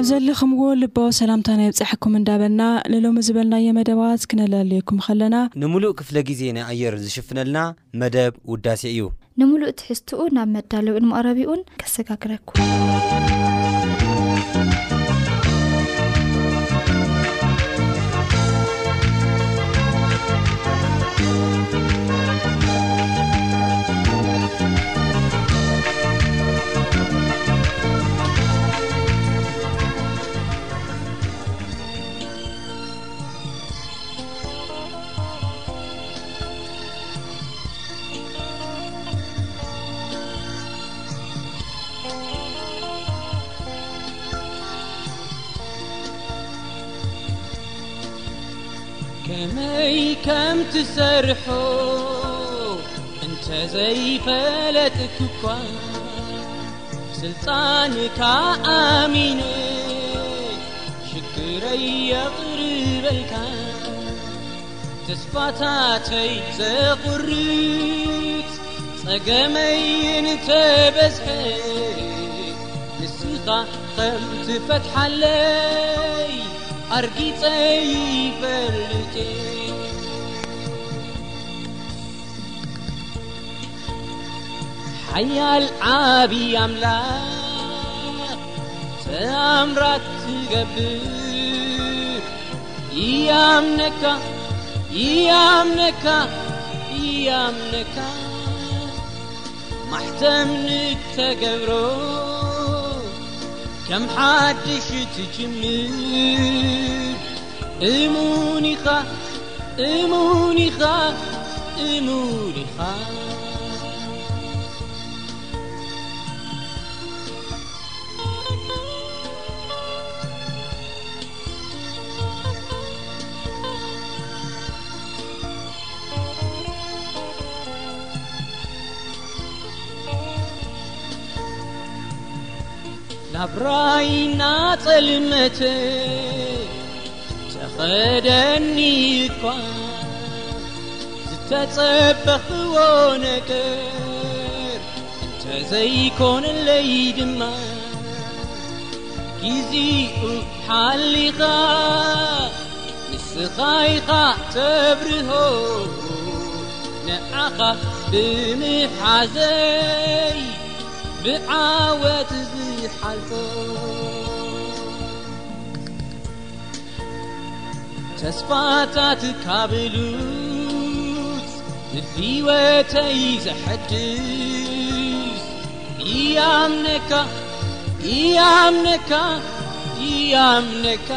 እብ ዘለኹምዎ ልባቦ ሰላምታ ናይ ብፃሐኩም እንዳበልና ንሎሚ ዝበልናየ መደባት ክነላለየኩም ኸለና ንሙሉእ ክፍለ ጊዜ ናይ ኣየር ዝሽፍነልና መደብ ውዳሴ እዩ ንምሉእ ትሕዝትኡ ናብ መዳለዊ ዕልምቐረቢኡን ከሰጋግረኩም ትሰርሖ እንተዘይፈለጥኩኳ ሥልጣንካ ኣሚነ ሽግረይ የቕርበልካ ተስፋታተይ ዘቑርፅ ጸገመይ እንተ በዝሐ ንስኻ ኸም ትፈትሓለይ ኣርጊፀይ ይፈርጥ ያልዓብኣምላ ተኣምራት ትገብር እያምነካ እያምነካ እያምነካ ማሕተምንተገብሮ ከም ሓድሽ እትጅሚር እሙኒኻ እሙንኻ እሙንኻ ኣብራይ እና ጸልመት ተኸደኒኳ ዝተጸበኽዎ ነገር እንተዘይኮነለይ ድማ ጊዜኡ ሓሊኻ ንስኻይኻ ተብሪሆ ንኣኻ ብምሓዘይ ብዓወት ተስፋታት ካብሉት ወተይ ዘሐድዝ ያምነካ ያምነካ ኣምነካ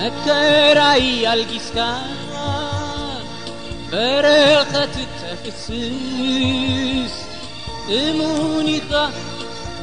መከራኣልጊስካ በረኸት ተፍስስ እሙኒኻ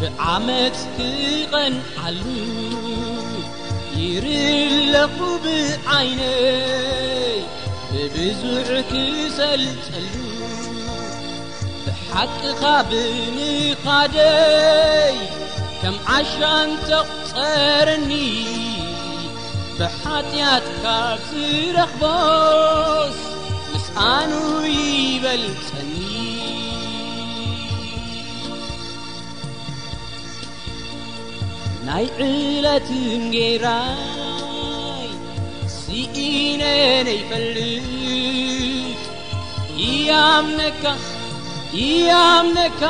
ብዓመፅ ክቐንዓሉ ይርለኹ ብዓይነይ ብብዙዕ ክሰልጸሉ ብሓቅኻ ብምኻደይ ከም ዓሽንተቕፀረኒ ብኃጢያት ካብዝረኽቦስ ምስኣን ይበልፅ ናይ ዕለትምጌራይ ስኢነነይፈልዝ ያምነካ ያምነካ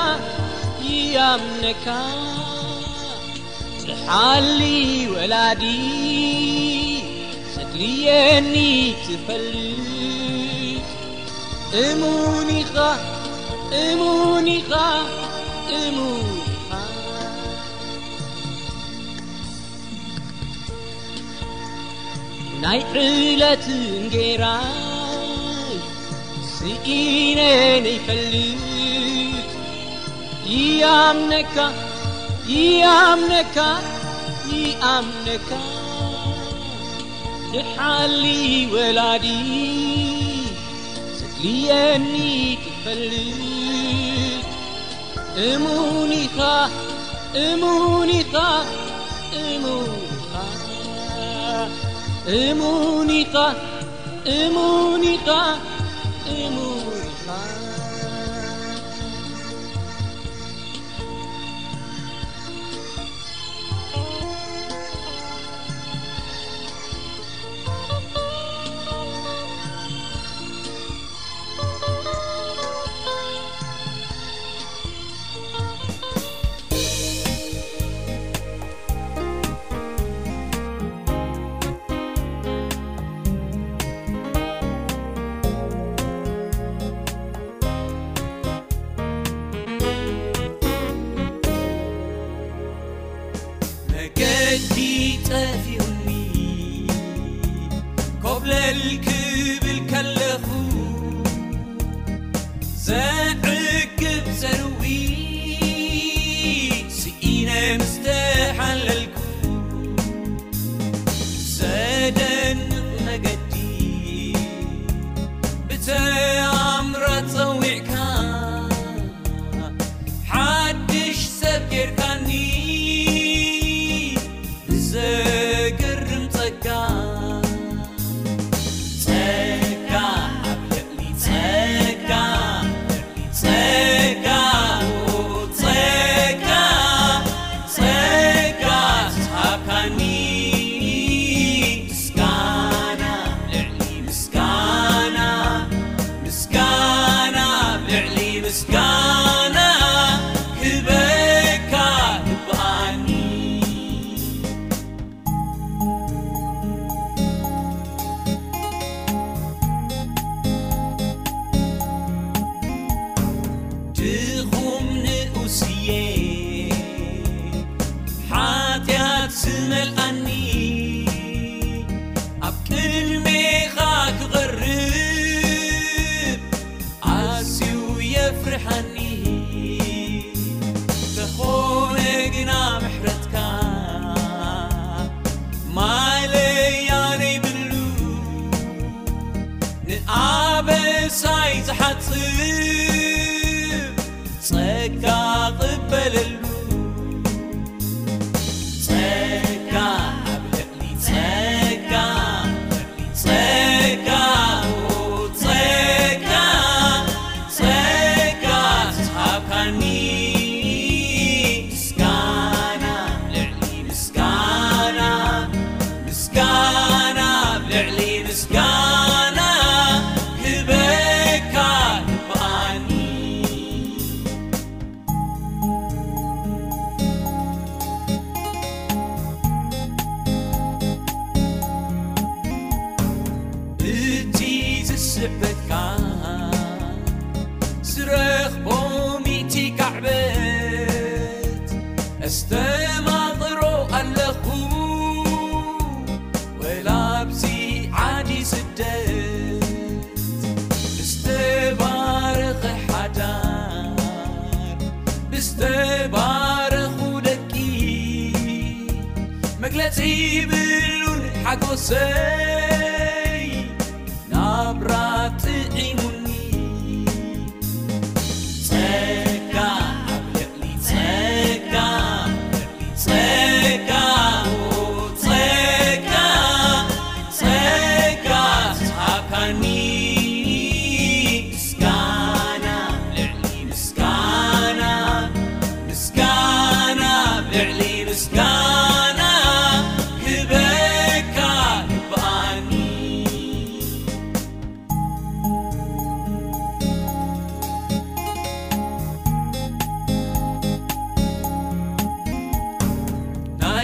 ኣምነካ ዝሓሊ ወላዲ ስድሪየኒ ትፈልዝ እሙኒ እሙኒኻ እሙ ናይ ዕለትንጌራይ ስኢነነይፈሊድ ይኣምነካ ይኣምነካ ይኣምነካ ንሓሊ ወላዲ ስልየኒ ፈሊድ እሙኒኻ እሙኒኻ እሙን إمونقة مونق مونق كا طبة لل س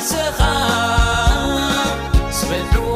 سخ سبلو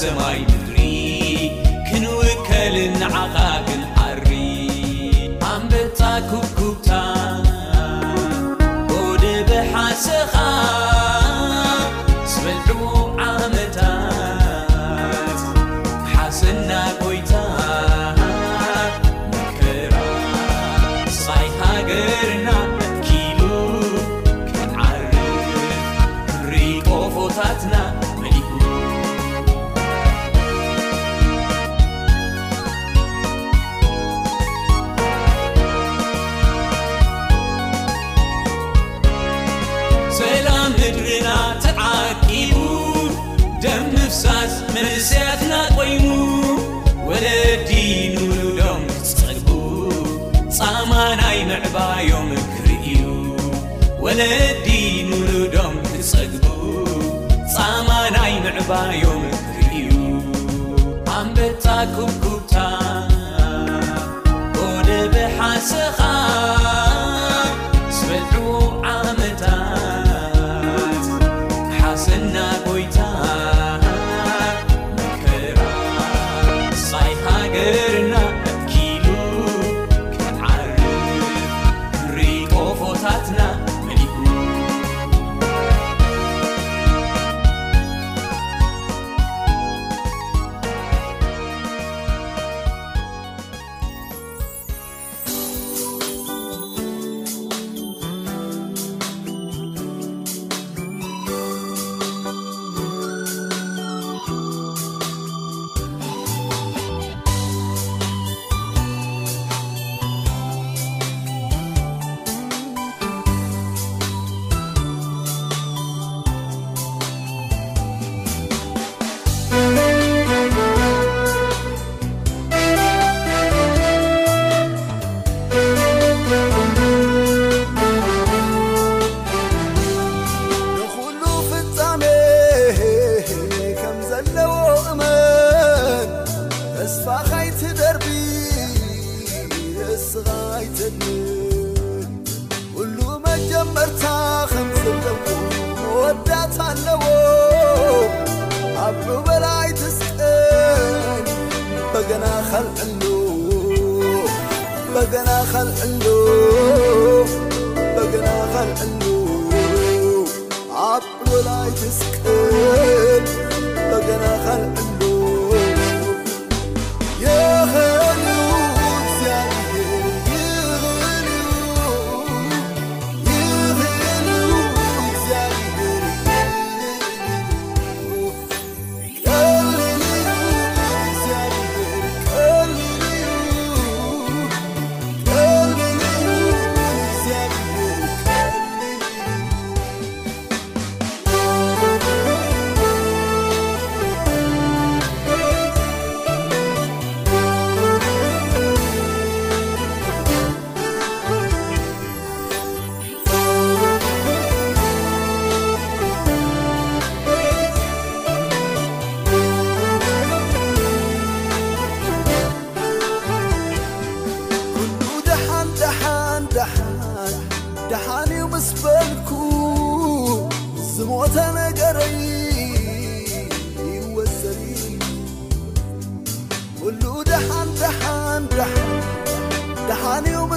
زاير كنوكلنعقاكنحري ለዲ ኑሉ ዶም ክጸግቡ ጻማ ናይ ምዕባዮምክዩ ኣንበታ ኩብኩታ ወደ ብሓሰ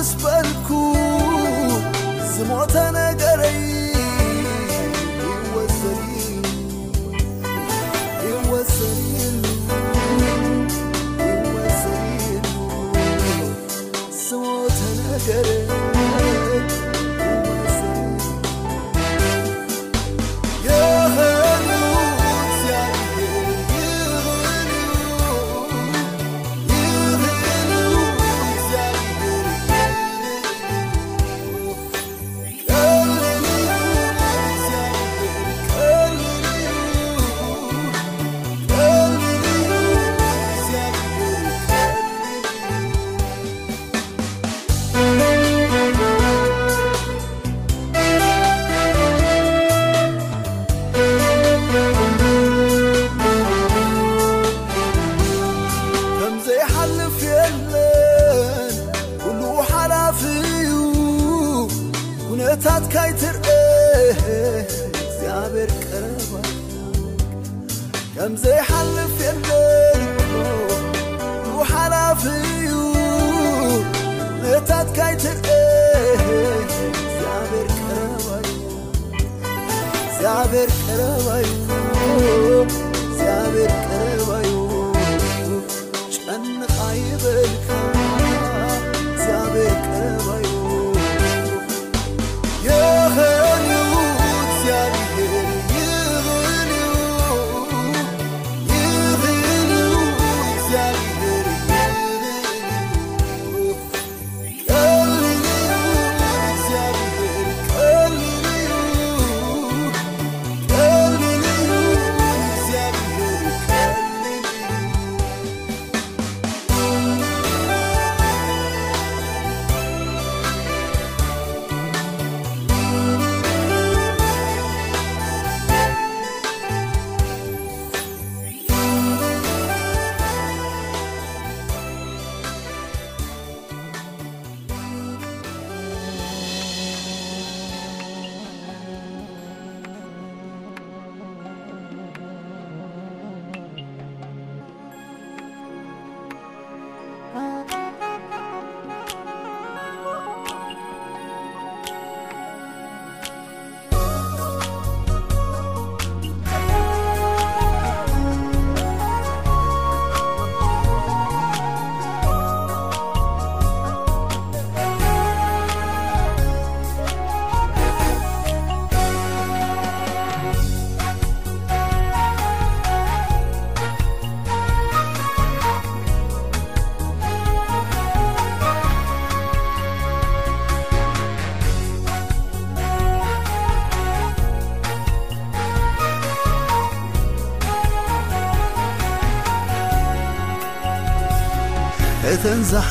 ب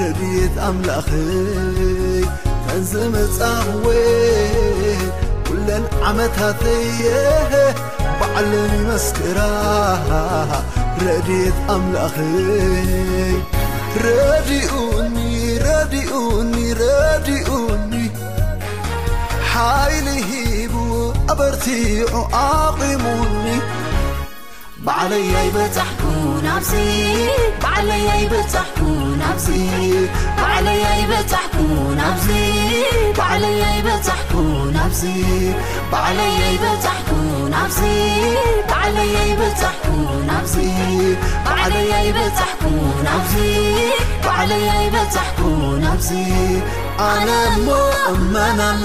ረድيት ኣلأኸይ ዘመፃወ كلን ዓመትተየ بዕለ መስكራ ረድيት ኣلأኸይ ረዲኡኒ ረዲኡኒ ረዲኡኒ ሓይሊ ሂቡ ኣበርቲዑ ኣقሙኒ عبتحك نفينا مؤمنا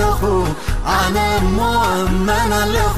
له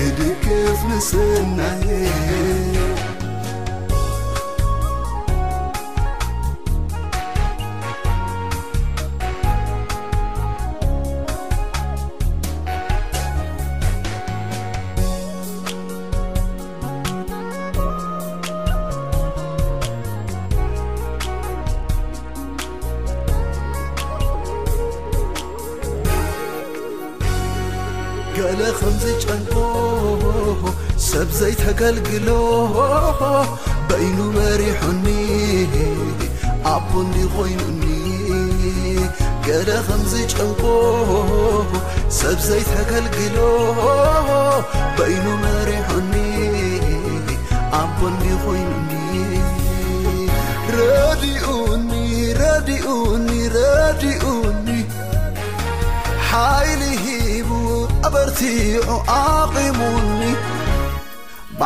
د كف نسني ሪ ጨብዘይ ገሪኡኡ በ قሙኒ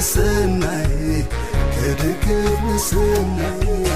是的的是内